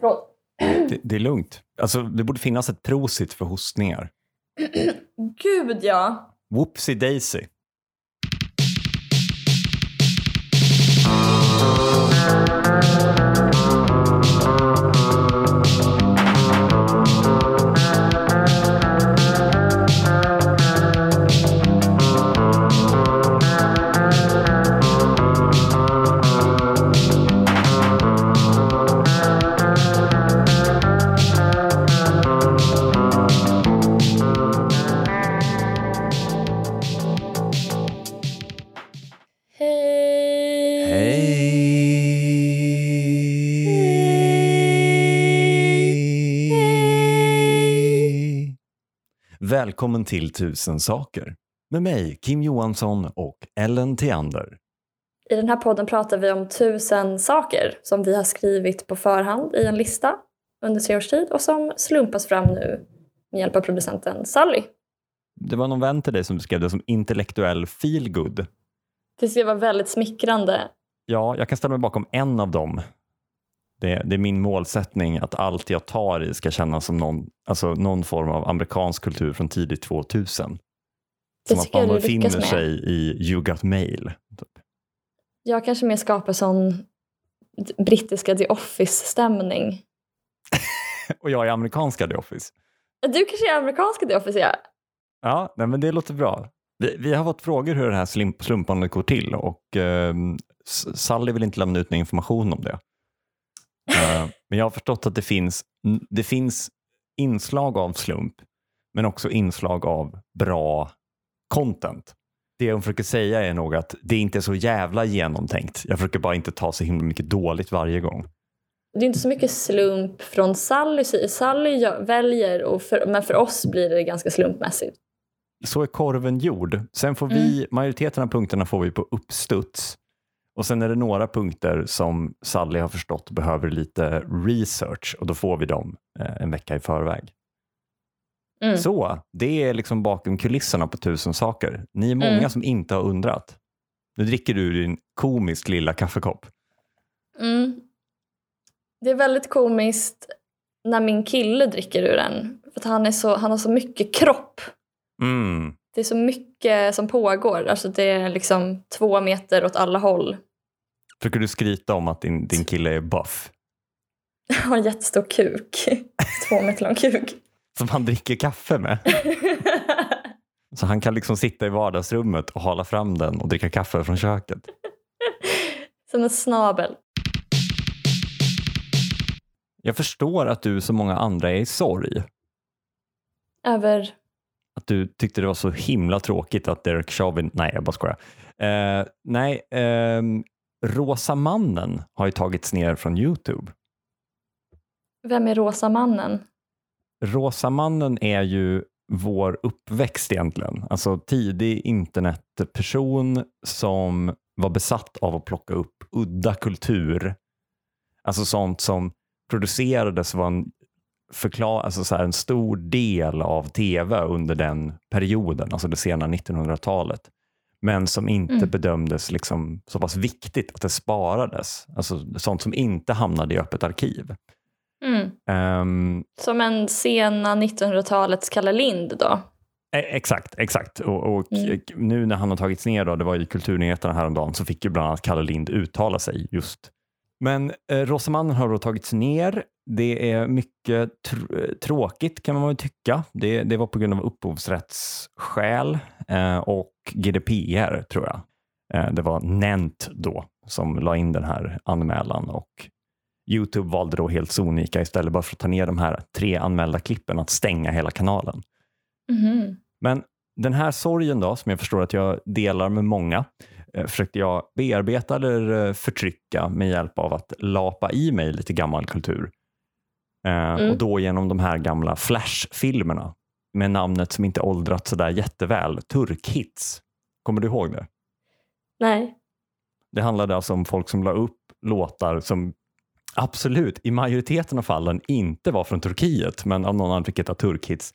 Förlåt. Det, det är lugnt. Alltså, det borde finnas ett prosit för hostningar. Gud ja. Whoopsie daisy. Välkommen till Tusen saker med mig, Kim Johansson och Ellen Theander. I den här podden pratar vi om tusen saker som vi har skrivit på förhand i en lista under tre års tid och som slumpas fram nu med hjälp av producenten Sally. Det var någon vän till dig som beskrev det som intellektuell feelgood. Det vara väldigt smickrande. Ja, jag kan ställa mig bakom en av dem. Det, det är min målsättning att allt jag tar i ska kännas som någon, alltså någon form av amerikansk kultur från tidigt 2000. Det Som att man befinner med. sig i You Got Mail. Typ. Jag kanske mer skapar sån brittiska The Office-stämning. Och jag är amerikanska The Office. Du kanske är amerikanska The Office, ja. Ja, nej, men det låter bra. Vi, vi har fått frågor hur det här slump, slumpandet går till och eh, Sally vill inte lämna ut någon information om det. Eh, men jag har förstått att det finns, det finns inslag av slump men också inslag av bra content. Det hon försöker säga är nog att det inte är så jävla genomtänkt. Jag försöker bara inte ta så himla mycket dåligt varje gång. Det är inte så mycket slump från Sally. Sally väljer, och för, men för oss blir det ganska slumpmässigt. så är korven gjord. Sen får vi, majoriteten av punkterna får vi på uppstuds. Och sen är det några punkter som Sally har förstått behöver lite research och då får vi dem eh, en vecka i förväg. Mm. Så, det är liksom bakom kulisserna på tusen saker. Ni är många Mm. som inte har undrat. Nu dricker du din komiskt lilla kaffekopp. Mm. Det är väldigt komiskt när min kille dricker ur den. För han, är så, han har så mycket kropp. Mm. Det är så mycket som pågår. Alltså det är liksom två meter åt alla håll. Försöker du skryta om att din, din kille är buff? Han har en jättestor kuk. två meter lång kuk. Som han dricker kaffe med. Så han kan liksom sitta i vardagsrummet och hala fram den och dricka kaffe från köket. Som en snabel. Jag förstår att du som många andra är i sorg. Över... Att du tyckte det var så himla tråkigt att Derek Chauvin, nej jag bara skojar. Eh, nej, ehm, Rosa mannen har ju tagits ner från Youtube. Vem är Rosa mannen? Rosa mannen är ju vår uppväxt egentligen. Alltså tidig internetperson som var besatt av att plocka upp udda kultur. Alltså sånt som producerades var en, förklar, alltså så en stor del av tv under den perioden, alltså det sena 1900-talet. Men som inte Mm. bedömdes liksom så pass viktigt att det sparades. Alltså sånt som inte hamnade i öppet arkiv. Mm. Ehm, Som en sena 1900-talets Kalle Lind då. E- Exakt, exakt. Och, och Mm. nu när han har tagits ner, då, det var i Kulturnyheterna häromdagen, så fick ju bland annat Kalle Lind uttala sig just. Men eh, Rosamannen har då tagits ner. Det är mycket tr- eh, tråkigt kan man väl tycka. Det, det var på grund av upphovsrättsskäl eh, och GDPR tror jag. Eh, det var Nent då som la in den här anmälan och Youtube valde då helt sonika istället bara för att ta ner de här tre anmälda klippen att stänga hela kanalen. Mhm. Men den här sorgen då, som jag förstår att jag delar med många, försökte jag bearbeta eller eh, förtrycka med hjälp av att lapa i mig lite gammal kultur. Eh, Mm. Och då genom de här gamla Flash-filmerna med namnet som inte åldrats sådär jätteväl, Turkhits. Kommer du ihåg det? Nej. Det handlade alltså om folk som la upp låtar som absolut i majoriteten av fallen inte var från Turkiet men av någon anledning fick heta turkhits.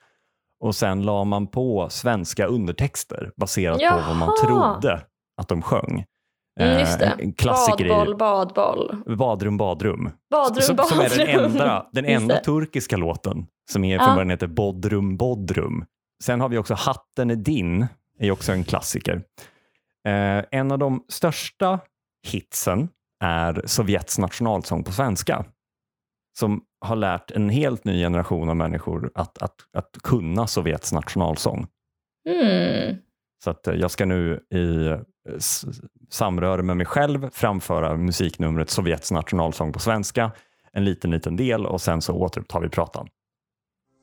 Och sen la man på svenska undertexter baserat på vad man Jaha. trodde att de sjöng. Mm, just det. Eh, En klassiker badboll, i badboll. Badrum, badrum. Badrum, som, som är den badrum. enda, den enda det. turkiska låten som är Ja. från början heter Bodrum, Bodrum. Sen har vi också Hatten är din, är också en klassiker. Eh, en av de största hitsen är Sovjets nationalsång på svenska som har lärt en helt ny generation av människor att, att, att kunna Sovjets nationalsång. Mm. Så att eh, jag ska nu i samröre med mig själv framföra musiknumret Sovjets nationalsång på svenska, en liten, liten del och sen så återupptar vi pratan.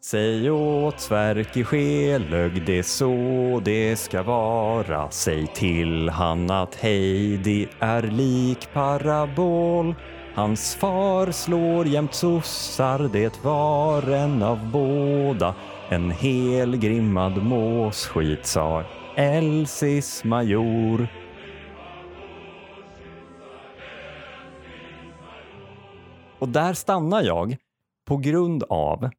Säg åt Sverker Skelög det är så det ska vara. Säg till han att Heidi är lik parabol. Hans far slår jämt sossar, det var en av båda. En hel grimmad måsskit sa Elsis major. Och där stannar jag på grund av,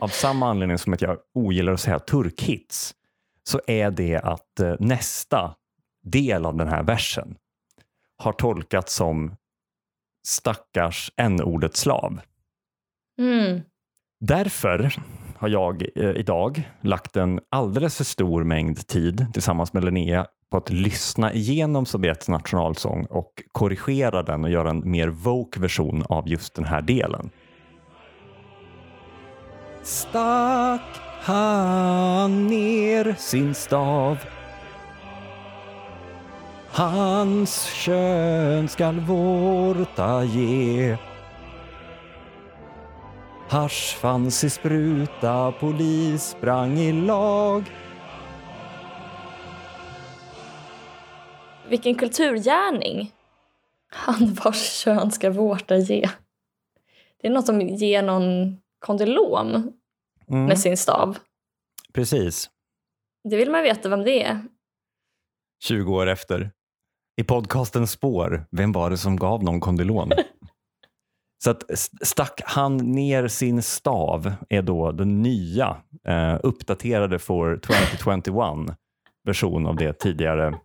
av samma anledning som att jag ogillar att säga turkhits, så är det att eh, nästa del av den här versen har tolkats som stackars n-ordet slav. Mm. Därför har jag eh, idag lagt en alldeles för stor mängd tid tillsammans med Linnea på att lyssna igenom Sovjets nationalsång och korrigera den och göra en mer woke version av just den här delen. Stack han ner sin stav Hans kön skall vårta ge Hasch fanns i spruta, polis sprang i lag. Vilken kulturgärning. Han vars kön ska vårta ge. Det är något som ger någon kondylom Mm, med sin stav. precis. Det vill man veta vem det är. 20 år efter. I podcasten Spår, vem var det som gav någon kondylon? Så att st- stack han ner sin stav är då den nya eh, uppdaterade för 2021 version av det tidigare,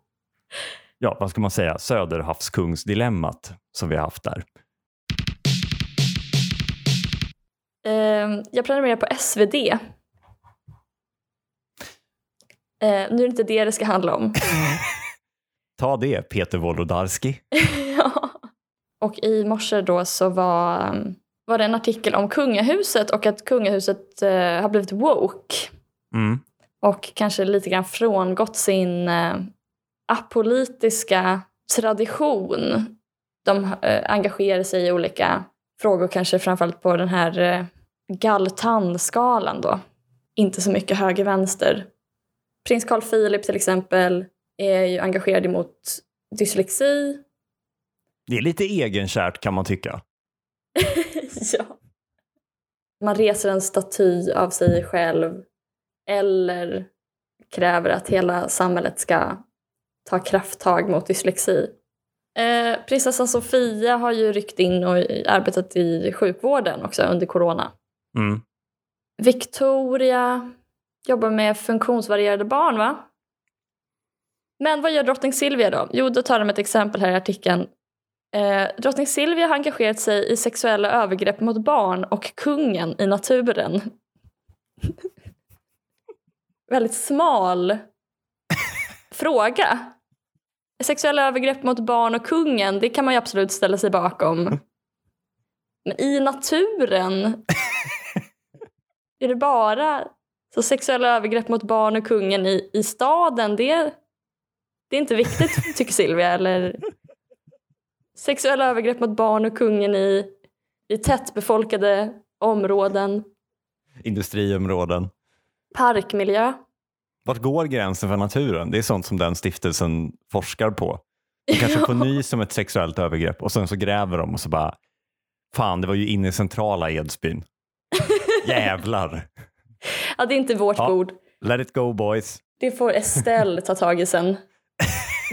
ja vad ska man säga, söderhavskungsdilemmat som vi har haft där. Eh, jag prenumererar på SvD. Eh, nu är det inte det det ska handla om. Ta det Peter Wolodarski. Och i morse då så var, var det en artikel om kungahuset och att kungahuset eh, har blivit woke. Mm. och kanske lite grann frångått sin eh, apolitiska tradition. De eh, engagerar sig i olika frågor, kanske framförallt på den här eh, Galtan-skalan då. Inte så mycket höger-vänster. Prins Carl Philip till exempel är ju engagerad emot dyslexi. Det är lite egenkärt kan man tycka. ja. Man reser en staty av sig själv eller kräver att hela samhället ska ta krafttag mot dyslexi. Eh, prinsessan Sofia har ju ryckt in och arbetat i sjukvården också under corona. Mm. Victoria jobbar med funktionsvarierade barn, va? Men vad gör drottning Silvia då? Jo, då tar de ett exempel här i artikeln. Eh, drottning Silvia har engagerat sig i sexuella övergrepp mot barn och kungen i naturen. Väldigt smal fråga. Sexuella övergrepp mot barn och kungen, det kan man ju absolut ställa sig bakom. Men i naturen? är det bara så sexuella övergrepp mot barn och kungen i, i staden? Det, det är inte viktigt, tycker Silvia. Eller sexuella övergrepp mot barn och kungen i, i tättbefolkade områden, Industriområden. parkmiljö. Vart går gränsen för naturen? Det är sånt som den stiftelsen forskar på. De kanske får nys om ett sexuellt övergrepp och sen så gräver de och så bara Fan, det var ju inne i centrala Edsbyn. Jävlar. Ja, det är inte vårt Ja. bord. Let it go boys. Det får Estelle ta tag i sen.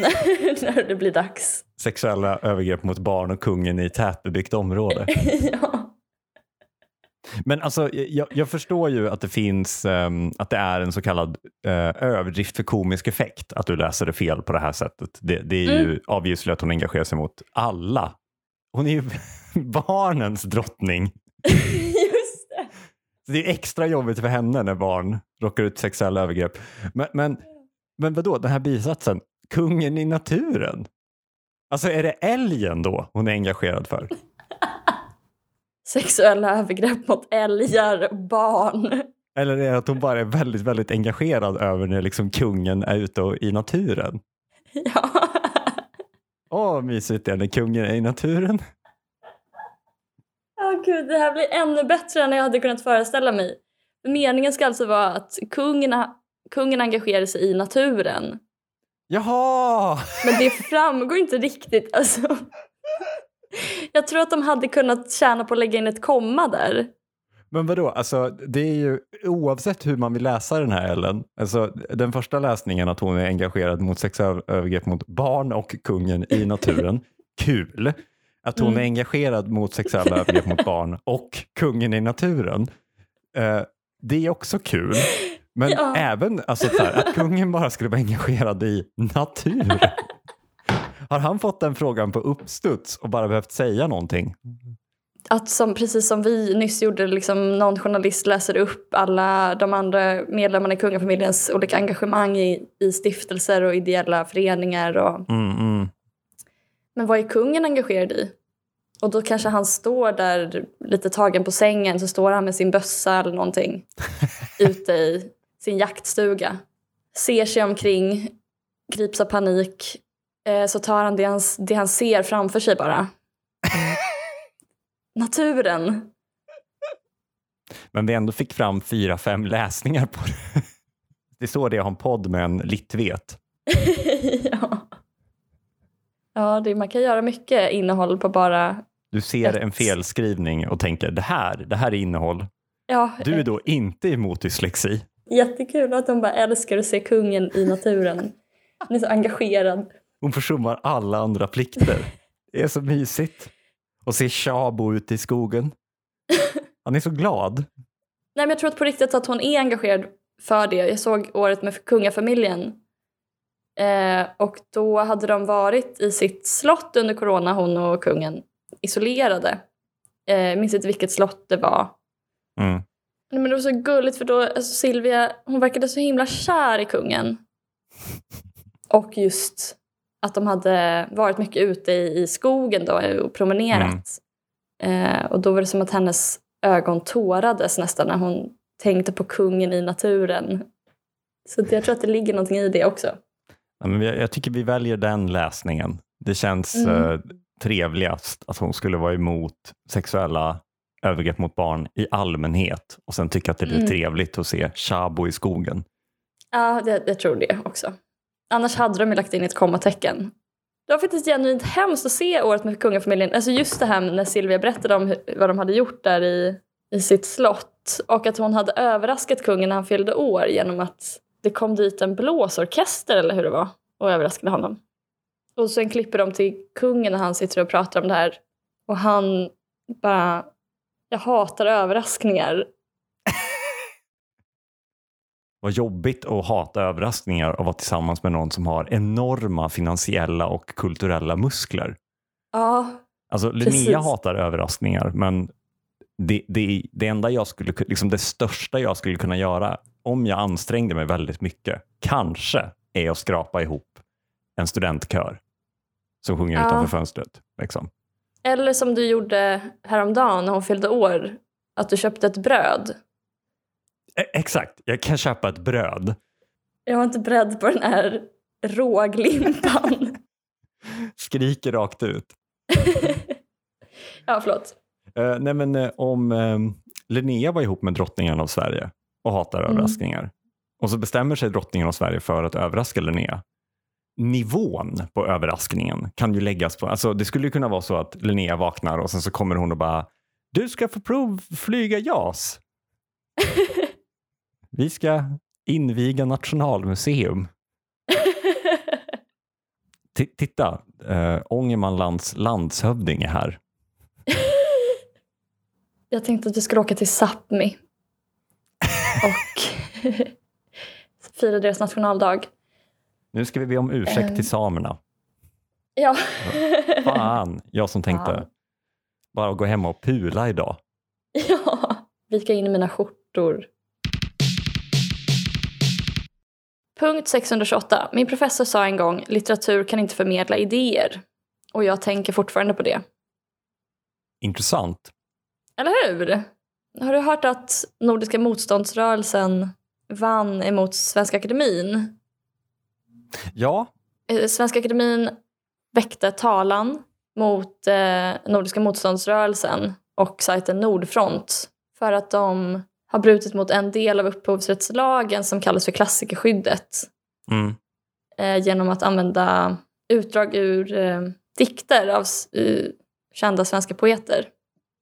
när, det blir dags. Sexuella övergrepp mot barn och kungen i tätbebyggt område. ja. Men alltså, jag, jag förstår ju att det finns, um, att det är en så kallad uh, överdrift för komisk effekt att du läser det fel på det här sättet. Det, det är mm. ju obviously att hon engagerar sig mot alla. Hon är ju barnens drottning. Just det. Så det är extra jobbigt för henne när barn råkar ut sexuella övergrepp. Men, men, men vadå, den här bisatsen, kungen i naturen? Alltså är det älgen då hon är engagerad för? Sexuella övergrepp mot älgar och barn. Eller är det att hon bara är väldigt, väldigt engagerad över när liksom kungen är ute i naturen? Ja. Åh, mysigt det är när kungen är i naturen. Åh oh, gud, det här blir ännu bättre än jag hade kunnat föreställa mig. Meningen ska alltså vara att kungen, kungen engagerar sig i naturen. Jaha! Men det framgår inte riktigt. Alltså. Jag tror att de hade kunnat tjäna på att lägga in ett komma där. Men vadå, alltså, det är ju oavsett hur man vill läsa den här Ellen. Alltså, den första läsningen att hon är engagerad mot sexövergrepp mot barn och kungen i naturen, kul. Att hon mm. är engagerad mot sexuella övergrepp mot barn och kungen i naturen, eh, det är också kul. Men ja. även alltså, här, att kungen bara skulle vara engagerad i natur. Har han fått den frågan på uppstuds och bara behövt säga någonting? Att som, precis som vi nyss gjorde, liksom, någon journalist läser upp alla de andra medlemmarna i kungafamiljens olika engagemang i, i stiftelser och ideella föreningar. Och... Mm, mm. Men vad är kungen engagerad i? Och då kanske han står där lite tagen på sängen så står han med sin bössa eller någonting ute i sin jaktstuga. Ser sig omkring, grips av panik. Eh, så tar han det han, det han ser framför sig bara. Naturen. Men vi ändå fick fram fyra, fem läsningar på det. Det är så det är att ha en podd med en littvet. ja. Ja, det, man kan göra mycket innehåll på bara Du ser ett... en felskrivning och tänker det här, det här är innehåll. Ja, du är då inte emot dyslexi. Jättekul att de bara älskar att se kungen i naturen. Han är så engagerad. Hon försummar alla andra plikter. Det är så mysigt. Och se Shabo ute i skogen. Han är så glad. Nej, men jag tror att på riktigt att hon är engagerad för det. Jag såg året med kungafamiljen. Eh, och då hade de varit i sitt slott under corona, hon och kungen, isolerade. Eh, minns inte vilket slott det var. Mm. Men det var så gulligt för då, alltså Silvia, hon verkade så himla kär i kungen. Och just att de hade varit mycket ute i, i skogen då och promenerat. Mm. Eh, och då var det som att hennes ögon tårades nästan när hon tänkte på kungen i naturen. Så jag tror att det ligger någonting i det också. Ja, men jag, jag tycker vi väljer den läsningen. Det känns mm. eh, trevligast att hon skulle vara emot sexuella övergrepp mot barn i allmänhet och sen tycka att det är lite mm. trevligt att se Chabo i skogen. Ja, det, jag tror det också. Annars hade de ju lagt in ett kommatecken. Det var faktiskt genuint hemskt att se året med kungafamiljen. Alltså just det här när Silvia berättade om vad de hade gjort där i, i sitt slott och att hon hade överraskat kungen när han fyllde år genom att det kom dit en blåsorkester eller hur det var och överraskade honom. Och sen klipper de till kungen när han sitter och pratar om det här och han bara jag hatar överraskningar. Vad jobbigt att hata överraskningar och vara tillsammans med någon som har enorma finansiella och kulturella muskler. Ja, Alltså Linnea precis. hatar överraskningar men det, det, det enda jag skulle, liksom det största jag skulle kunna göra om jag ansträngde mig väldigt mycket, kanske är att skrapa ihop en studentkör som sjunger ja. utanför fönstret. Liksom. Eller som du gjorde häromdagen när hon fyllde år, att du köpte ett bröd. E exakt, jag kan köpa ett bröd. Jag var inte beredd på den här råglimpan. Skriker rakt ut. ja, förlåt. Uh, nej men uh, om uh, Linnea var ihop med drottningen av Sverige och hatar mm. överraskningar och så bestämmer sig drottningen av Sverige för att överraska Linnea nivån på överraskningen kan ju läggas på, alltså det skulle kunna vara så att Linnea vaknar och sen så kommer hon och bara du ska få provflyga JAS. Vi ska inviga Nationalmuseum. T titta, äh, Ångermanlands landshövding är här. Jag tänkte att vi skulle åka till Sápmi och fira deras nationaldag. Nu ska vi be om ursäkt Ehm. till samerna. Ja. Fan, jag som tänkte Ja. bara gå hem och pula idag. ja. Vika in i mina skjortor. Punkt 628. Min professor sa en gång litteratur kan inte förmedla idéer. Och jag tänker fortfarande på det. Intressant. Eller hur? Har du hört att Nordiska motståndsrörelsen vann emot Svenska Akademin? Ja, Eh, Svenska Akademin väckte talan mot eh, Nordiska motståndsrörelsen och sajten Nordfront för att de har brutit mot en del av upphovsrättslagen som kallas för klassikerskyddet mm. eh, genom att använda utdrag ur eh, dikter av eh, kända svenska poeter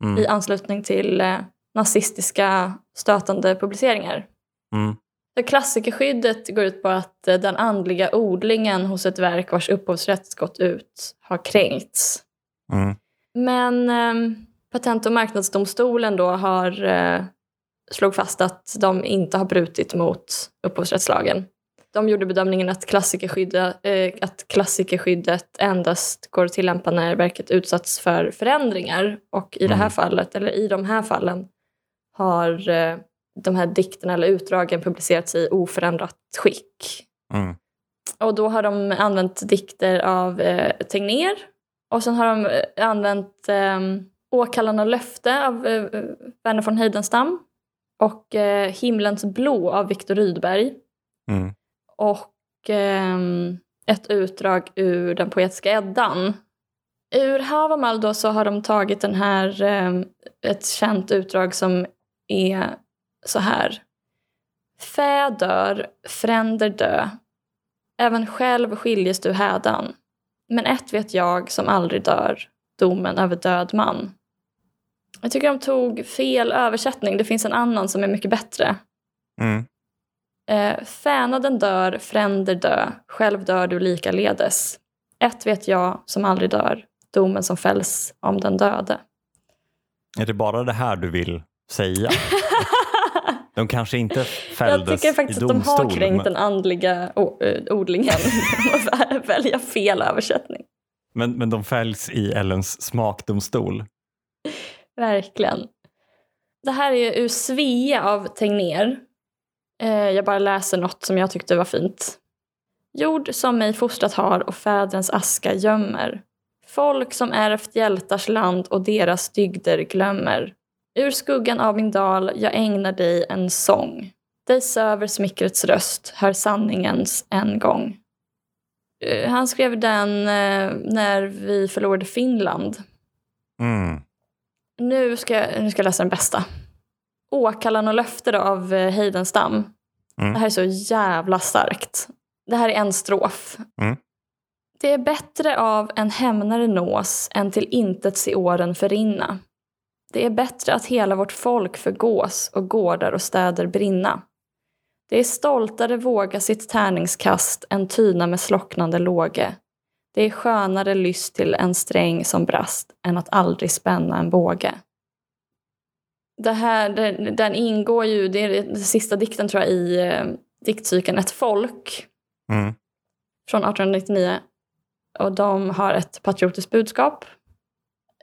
Mm. i anslutning till eh, nazistiska stötande publiceringar. Mm. Klassikerskyddet går ut på att eh, den andliga odlingen hos ett verk vars upphovsrätt gått ut har kränkts. Mm. Men eh, Patent och marknadsdomstolen då har eh, slog fast att de inte har brutit mot upphovsrättslagen. De gjorde bedömningen att klassikerskyddet, eh, att klassikerskyddet endast går att tillämpa när verket utsatts för förändringar. Och i det här Mm. fallet, eller i de här fallen, har eh, de här dikterna eller utdragen publicerats i oförändrat skick. Mm. Och då har de använt dikter av eh, Tegnér. Och sen har de eh, använt eh, Åkallan och löfte av eh, Verner von Heidenstam. Och eh, Himlens blå av Viktor Rydberg. Mm. Och ehm, ett utdrag ur den poetiska Eddan. Ur Havamal då så har de tagit den här, ehm, ett känt utdrag som är så här. Fä dör, fränder dö. Även själv skiljes du hädan. Men ett vet jag som aldrig dör, domen över död man. Jag tycker de tog fel översättning. Det finns en annan som är mycket bättre. Mm. Eh, fänaden dör, fränder dö, själv dör du likaledes. Ett vet jag som aldrig dör, domen som fälls om den döde. Är det bara det här du vill säga? De kanske inte jag fälldes tycker faktiskt i att de domstol. har kränkt men, den andliga eh, odlingen att välja fel översättning. men, men de fälls i Ellens smakdomstol. Verkligen. Det här är ur Svea av Tegnér. Eh, jag bara läser något som jag tyckte var fint. Jord som mig fostrat har och fädrens aska gömmer. Folk som ärvt hjältars land och deras dygder glömmer. Ur skuggan av min dal jag ägnar dig en sång. Dig söver smickrets röst, hör sanningens en gång. Eh, Han skrev den eh, när vi förlorade Finland. Mm. Nu ska, jag, nu ska jag läsa den bästa. Åkallan och löfte då av eh, Heidenstam. Mm. Det här är så jävla starkt. Det här är en strof. Mm. Det är bättre av en hämnare nås än till intet se åren förrinna. Det är bättre att hela vårt folk förgås och gårdar och städer brinna. Det är stoltare våga sitt tärningskast än tyna med slocknande låge. Det är skönare lyst till en sträng som brast än att aldrig spänna en båge. Det här, den, ingår ju, det är den sista dikten tror jag i eh, diktcykeln Ett folk Mm. från 1899. Och de har ett patriotiskt budskap.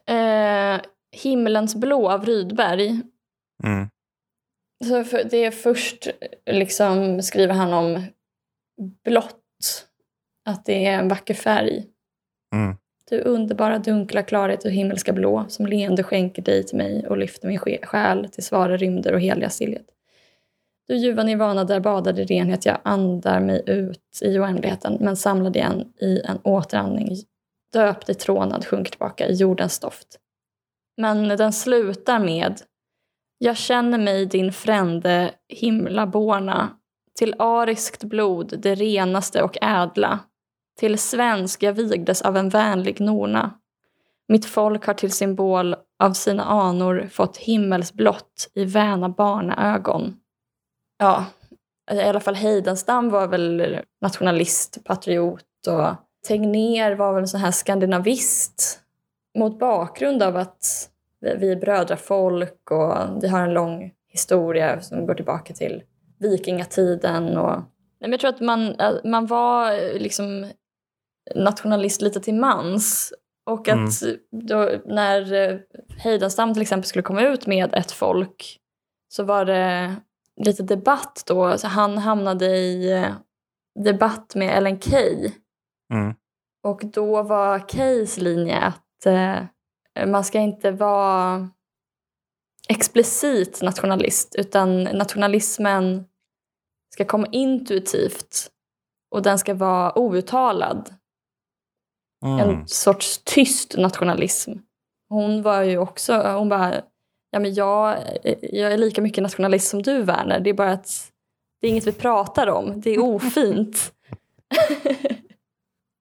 Eh, Himlens blå av Rydberg. Mm. Så för, det är först liksom skriver han om blått. Att det är en vacker färg. Mm. Du underbara dunkla klarhet och himmelska blå som leende skänker dig till mig och lyfter min själ till svara rymder och heliga stillhet. Du ljuva nirvana där badade i renhet, jag andar mig ut i oändligheten men samlad igen i en återandning. Döpt i trånad, sjunker tillbaka i jordens doft. Men den slutar med Jag känner mig din frände himlaborna till ariskt blod, det renaste och ädla. Till svensk jag vigdes av en vänlig norna. Mitt folk har till symbol av sina anor fått himmelsblått i väna barnaögon. Ja, i alla fall Heidenstam var väl nationalist, patriot och Tegnér var väl en sån här skandinavist mot bakgrund av att vi, är brödrafolk och vi har en lång historia som går tillbaka till vikingatiden. Och, men jag tror att man, äh, man var eh, liksom nationalist lite till mans. Och att då, när eh, Heidenstam till exempel skulle komma ut med ett folk så var det lite debatt då. Så han hamnade i eh, debatt med Ellen Key. Mm. Och då var Keys linje att eh, man ska inte vara explicit nationalist utan nationalismen ska komma intuitivt och den ska vara outtalad. Mm. En sorts tyst nationalism. Hon var ju också, hon bara, ja men jag, jag är lika mycket nationalist som du Werner, det är bara att det är inget vi pratar om, det är ofint.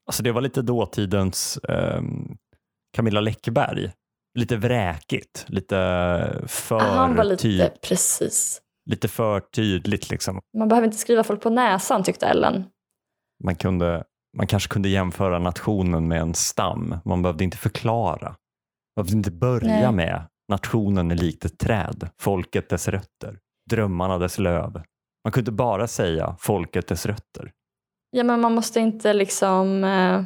Alltså det var lite dåtidens ehm, Camilla Läckberg. Lite vräkigt, lite för, var lite, ty- precis. lite för tydligt. Liksom. Man behöver inte skriva folk på näsan tyckte Ellen. Man, kunde, man kanske kunde jämföra nationen med en stam. Man behövde inte förklara. Man behövde inte börja Nej. med nationen är likt ett träd, folket dess rötter, drömmarna dess löv. Man kunde bara säga folket dess rötter. Ja men man måste inte liksom, eh,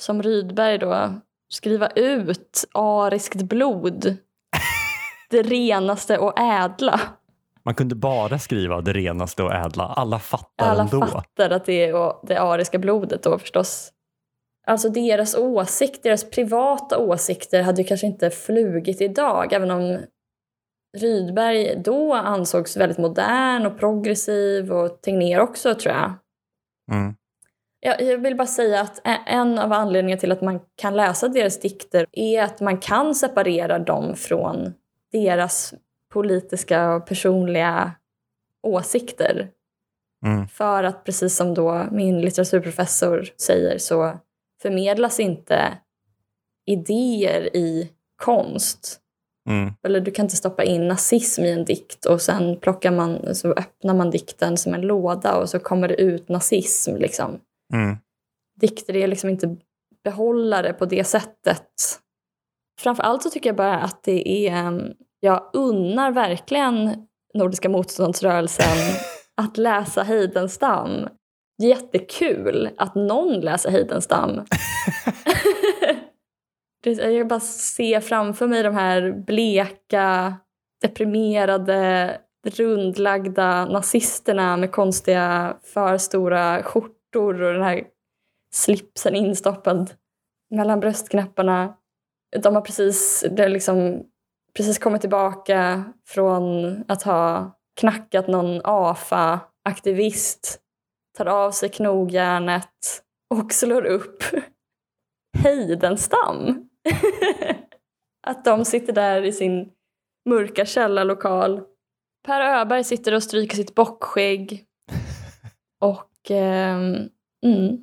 som Rydberg då, skriva ut ariskt blod. Det renaste och ädla. Man kunde bara skriva det renaste och ädla. Alla fattar Alla ändå. fattar att det är det ariska blodet då förstås. Alltså deras åsikt, deras privata åsikter hade ju kanske inte flugit idag även om Rydberg då ansågs väldigt modern och progressiv och Tegnér också tror jag. Mm. Jag, vill bara säga att en av anledningarna till att man kan läsa deras dikter är att man kan separera dem från deras politiska och personliga åsikter. Mm. För att precis som då min litteraturprofessor säger så förmedlas inte idéer i konst. Mm. Eller du kan inte stoppa in nazism i en dikt och sen plockar man, så öppnar man dikten som en låda och så kommer det ut nazism. Liksom. Mm. Dikter är liksom inte behållare på det sättet. Framförallt så tycker jag bara att det är... Jag unnar verkligen Nordiska motståndsrörelsen att läsa Heidenstam. Jättekul att någon läser Heidenstam. Jag bara ser framför mig de här bleka, deprimerade, rundlagda nazisterna med konstiga för stora skjortor och den här slipsen instoppad mellan bröstknapparna. De har precis, det liksom, precis kommit tillbaka från att ha knackat någon AFA-aktivist, tar av sig knogjärnet och slår upp Heidenstam. att de sitter där i sin mörka källarlokal. Per Öberg sitter och stryker sitt bockskägg och ehm, mm,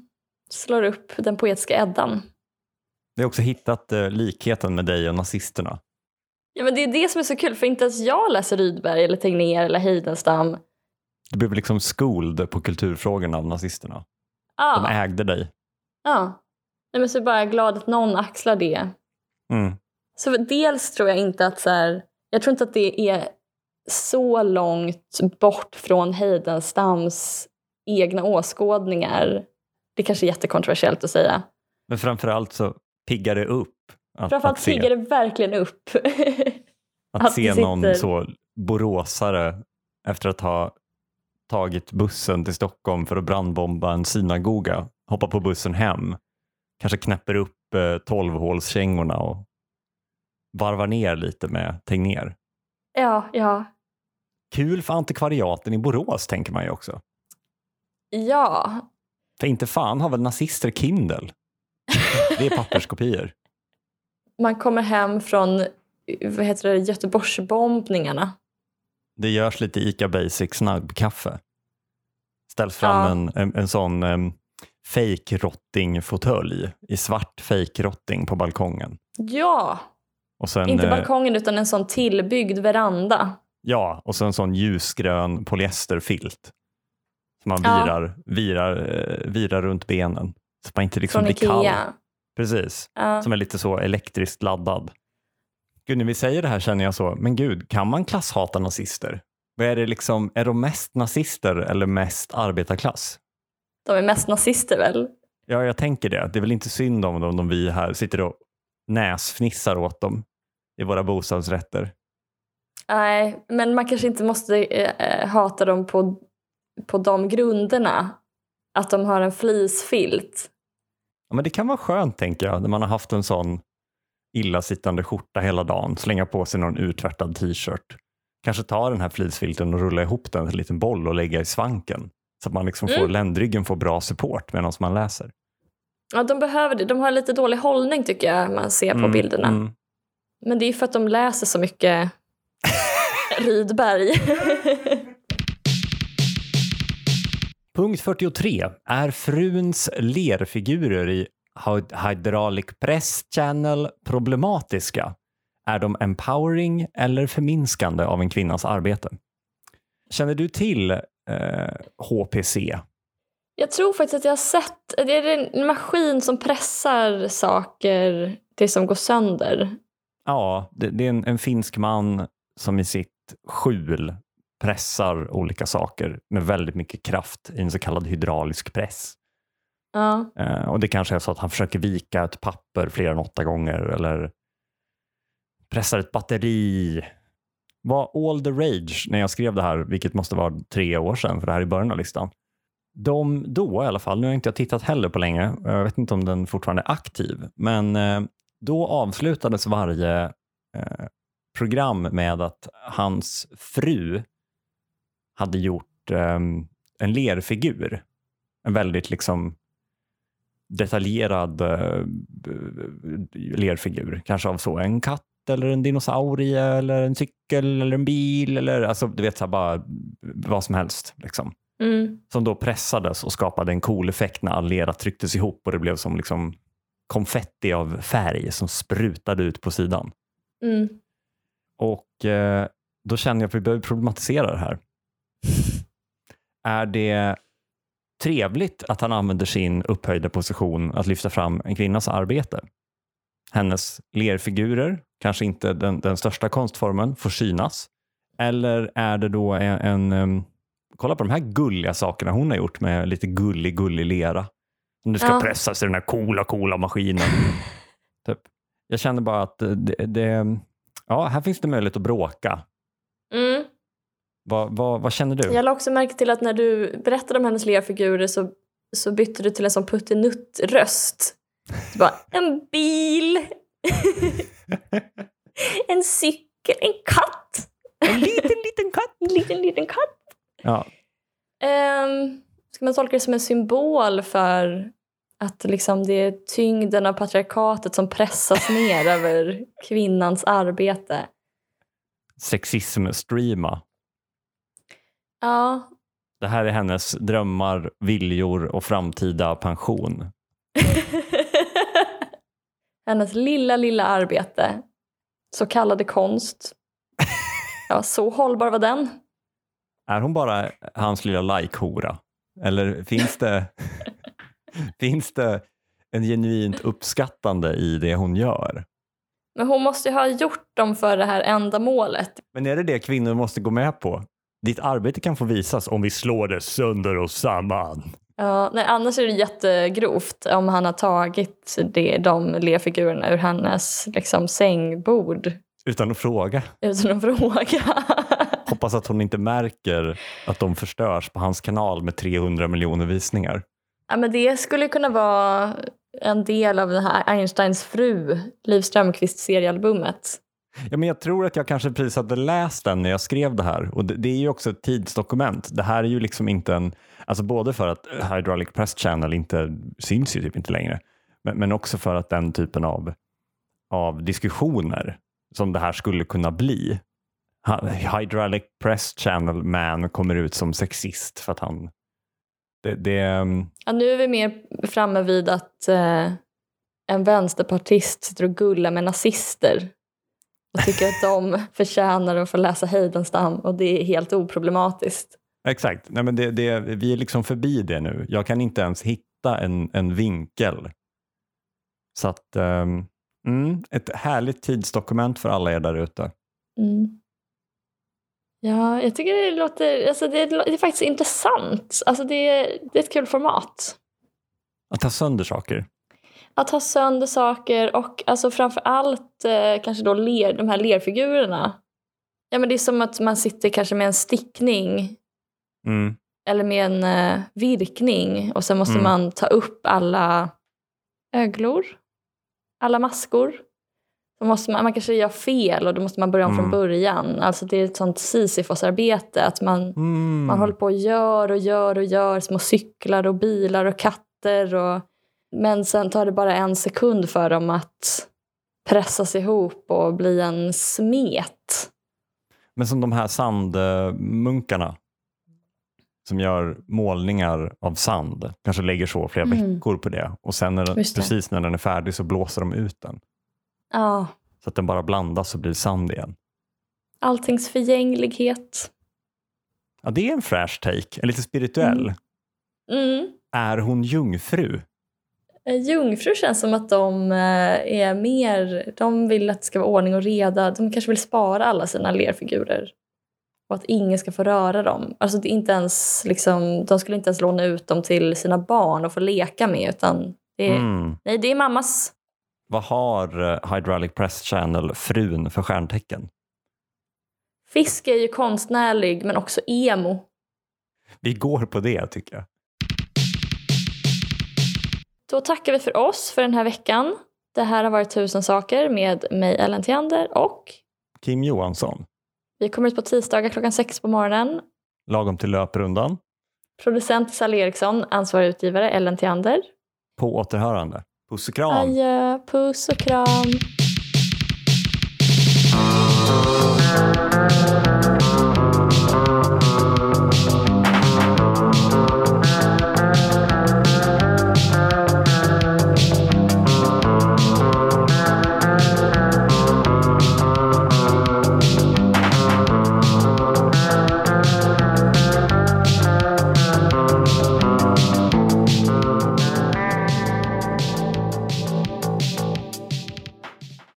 slår upp den poetiska Eddan. Vi har också hittat eh, likheten med dig och nazisterna. Ja, men det är det som är så kul, för inte ens jag läser Rydberg eller Tegnér eller Heidenstam. Du blev liksom skolad på kulturfrågorna av nazisterna. Ah, De ägde dig. ja. Nej, men så är jag bara glad att någon axlar det. Mm. Så dels tror jag inte att så här, jag tror inte att det är så långt bort från Heidenstams egna åskådningar. Det kanske är jättekontroversiellt att säga. Men framförallt så piggar det upp att, Framförallt att piggar det verkligen upp. att att se det någon sitter- så boråsare efter att ha tagit bussen till Stockholm för att brandbomba en synagoga, hoppa på bussen hem, kanske knäpper upp eh, tolvhålskängorna och varvar ner lite med Tegnér. ja, ja. Kul för antikvariaten i Borås tänker man ju också. Ja, För inte fan har väl nazister Kindle? Det är papperskopior. man kommer hem från vad heter det, Göteborgsbombningarna. Det görs lite ICA Basic snabbkaffe. Ställs fram Ja. en, en, en sån um, fake rotting-fåtölj i svart fake rotting på balkongen. Ja, Och sen, inte eh, balkongen utan en sån tillbyggd veranda. Ja, och så en sån ljusgrön polyesterfilt. Man Ja. virar, virar, eh, virar runt benen. Så man inte liksom Från blir kall. Ikea. Precis, Ja. som är lite så elektriskt laddad. Gud, när vi säger det här känner jag så, men gud, kan man klasshata nazister? Vad är det liksom, är de mest nazister eller mest arbetarklass? De är mest nazister väl? Ja, jag tänker det. Det är väl inte synd om dem om vi här sitter och näsfnissar åt dem i våra bostadsrätter. Nej, men man kanske inte måste eh, hata dem på, på de grunderna. Att de har en fleecefilt. Ja, men det kan vara skönt, tänker jag, när man har haft en sån illasittande skjorta hela dagen, slänga på sig någon uttvättad t-shirt. Kanske ta den här fleecefilten och rulla ihop den till en liten boll och lägga i svanken. Så att man liksom får, Mm. ländryggen får bra support medan man läser. Ja, de behöver det. De har lite dålig hållning tycker jag man ser på Mm, bilderna. mm. Men det är för att de läser så mycket Rydberg. Punkt 43. Är fruns lerfigurer i Hy- Hydraulic Press Channel problematiska? Är de empowering eller förminskande av en kvinnas arbete? Känner du till eh, HPC? jag tror faktiskt att jag har sett, det är en maskin som pressar saker tills de går sönder. Ja, det, det är en, en finsk man som i sitt skjul pressar olika saker med väldigt mycket kraft i en så kallad hydraulisk press. Ja. Eh, och det kanske är så att han försöker vika ett papper fler än åtta gånger eller pressar ett batteri. Var all the rage när jag skrev det här, vilket måste vara tre år sedan, för det här är i början av listan. De då i alla fall, nu har inte jag tittat heller på länge, jag vet inte om den fortfarande är aktiv, men eh, då avslutades varje eh, program med att hans fru hade gjort eh, en lerfigur. En väldigt liksom detaljerad b- lerfigur. Kanske av så en katt eller en dinosaurie eller en cykel eller en bil eller alltså du vet så bara vad som helst. Liksom. Mm. Som då pressades och skapade en cool effekt när all lera trycktes ihop och det blev som liksom konfetti av färg som sprutade ut på sidan. Mm. Och eh, då känner jag att vi behöver problematisera det här. Är det trevligt att han använder sin upphöjda position att lyfta fram en kvinnas arbete? Hennes lerfigurer, kanske inte den, den största konstformen, får synas. Eller är det då en, en kolla på de här gulliga sakerna hon har gjort med lite gullig, gullig lera. Som nu ska Ja. pressas i den här coola, coola maskinen. typ. Jag känner bara att det, det, ja, här finns det möjlighet att bråka. Mm. Vad, vad, vad känner du? Jag la också märke till att när du berättade om hennes lerfigurer så, så bytte du till en sån puttinutt-röst. Så bara, en bil, en cykel, en katt. En liten, liten katt. En liten, liten katt. Ja, Um, ska man tolka det som en symbol för att liksom det är tyngden av patriarkatet som pressas ner över kvinnans arbete? sexism-streama. Ja, Det här är hennes drömmar, viljor och framtida pension. hennes lilla, lilla arbete. Så kallade konst. Ja, så hållbar var den. Är hon bara hans lilla like-hora? Eller finns det, finns det en genuint uppskattande i det hon gör? Men hon måste ju ha gjort dem för det här ändamålet. Men är det det kvinnor måste gå med på? Ditt arbete kan få visas om vi slår det sönder och samman. Ja, nej, annars är det jättegrovt om han har tagit det, de lerfigurerna ur hennes liksom, sängbord Utan att fråga. utan att fråga. Hoppas att hon inte märker att de förstörs på hans kanal med 300 miljoner visningar. ja, men det skulle kunna vara en del av den här Einsteins fru, Liv Strömquists seriealbumet. Ja, men jag tror att jag kanske precis hade läst den när jag skrev det här. Och det, det är ju också ett tidsdokument. Det här är ju liksom inte en... Alltså både för att Hydraulic Press Channel inte syns ju typ inte längre. Men, men också för att den typen av, av diskussioner som det här skulle kunna bli. Hydraulic Press Channel Man kommer ut som sexist för att han... Det, det, ehm, Ja, nu är vi mer framme vid att eh, en vänsterpartist sitter och gullar med nazister och tycker att de förtjänar att få läsa Heidenstam och det är helt oproblematiskt. Exakt, Nej, men det, det, vi är liksom förbi det nu. Jag kan inte ens hitta en, en vinkel. Så att ehm, Mm, ett härligt tidsdokument för alla er där ute. Mm. Ja, jag tycker det låter, alltså det, det är faktiskt intressant. Alltså det, det är ett kul format. Att ta sönder saker. Att ha sönder saker och alltså framför allt eh, kanske då ler, de här lerfigurerna. Ja, men det är som att man sitter kanske med en stickning Mm. eller med en eh, virkning och sen måste Mm. man ta upp alla öglor, alla maskor. Då måste man, man kanske gör fel och då måste man börja om Mm. från början. Alltså det är ett sånt Sisyfos-arbete att man, Mm. man håller på och gör och gör och gör små cyklar och bilar och katter. Och, men sen tar det bara en sekund för dem att pressas ihop och bli en smet. Men som de här sandmunkarna som gör målningar av sand. Kanske lägger så flera Mm. veckor på det och sen när den, precis när den är färdig så blåser de ut den. Ja, Så att den bara blandas och blir sand igen. alltings förgänglighet. Ja, det är en fräsch take, en lite spirituell. Mm. Mm. Är hon jungfru? Eh, Jungfrur känns som att de eh, är mer, de vill att det ska vara ordning och reda. De kanske vill spara alla sina lerfigurer. Och att ingen ska få röra dem. Alltså det inte ens, liksom, de skulle inte ens låna ut dem till sina barn och få leka med. Utan det är, Mm. nej, det är mammas. Vad har eh, Hydraulic Press Channel frun för stjärntecken? Fisk är ju konstnärlig men också emo. Vi går på det tycker jag. Då tackar vi för oss för den här veckan. Det här har varit Tusen saker med mig Ellen Theander och Kim Johansson. Vi kommer ut på tisdagar klockan sex på morgonen. Lagom till löprundan. Producent Sally Eriksson, ansvarig utgivare Ellen Theander. På återhörande. Puss och kram. Adjö, puss och kram.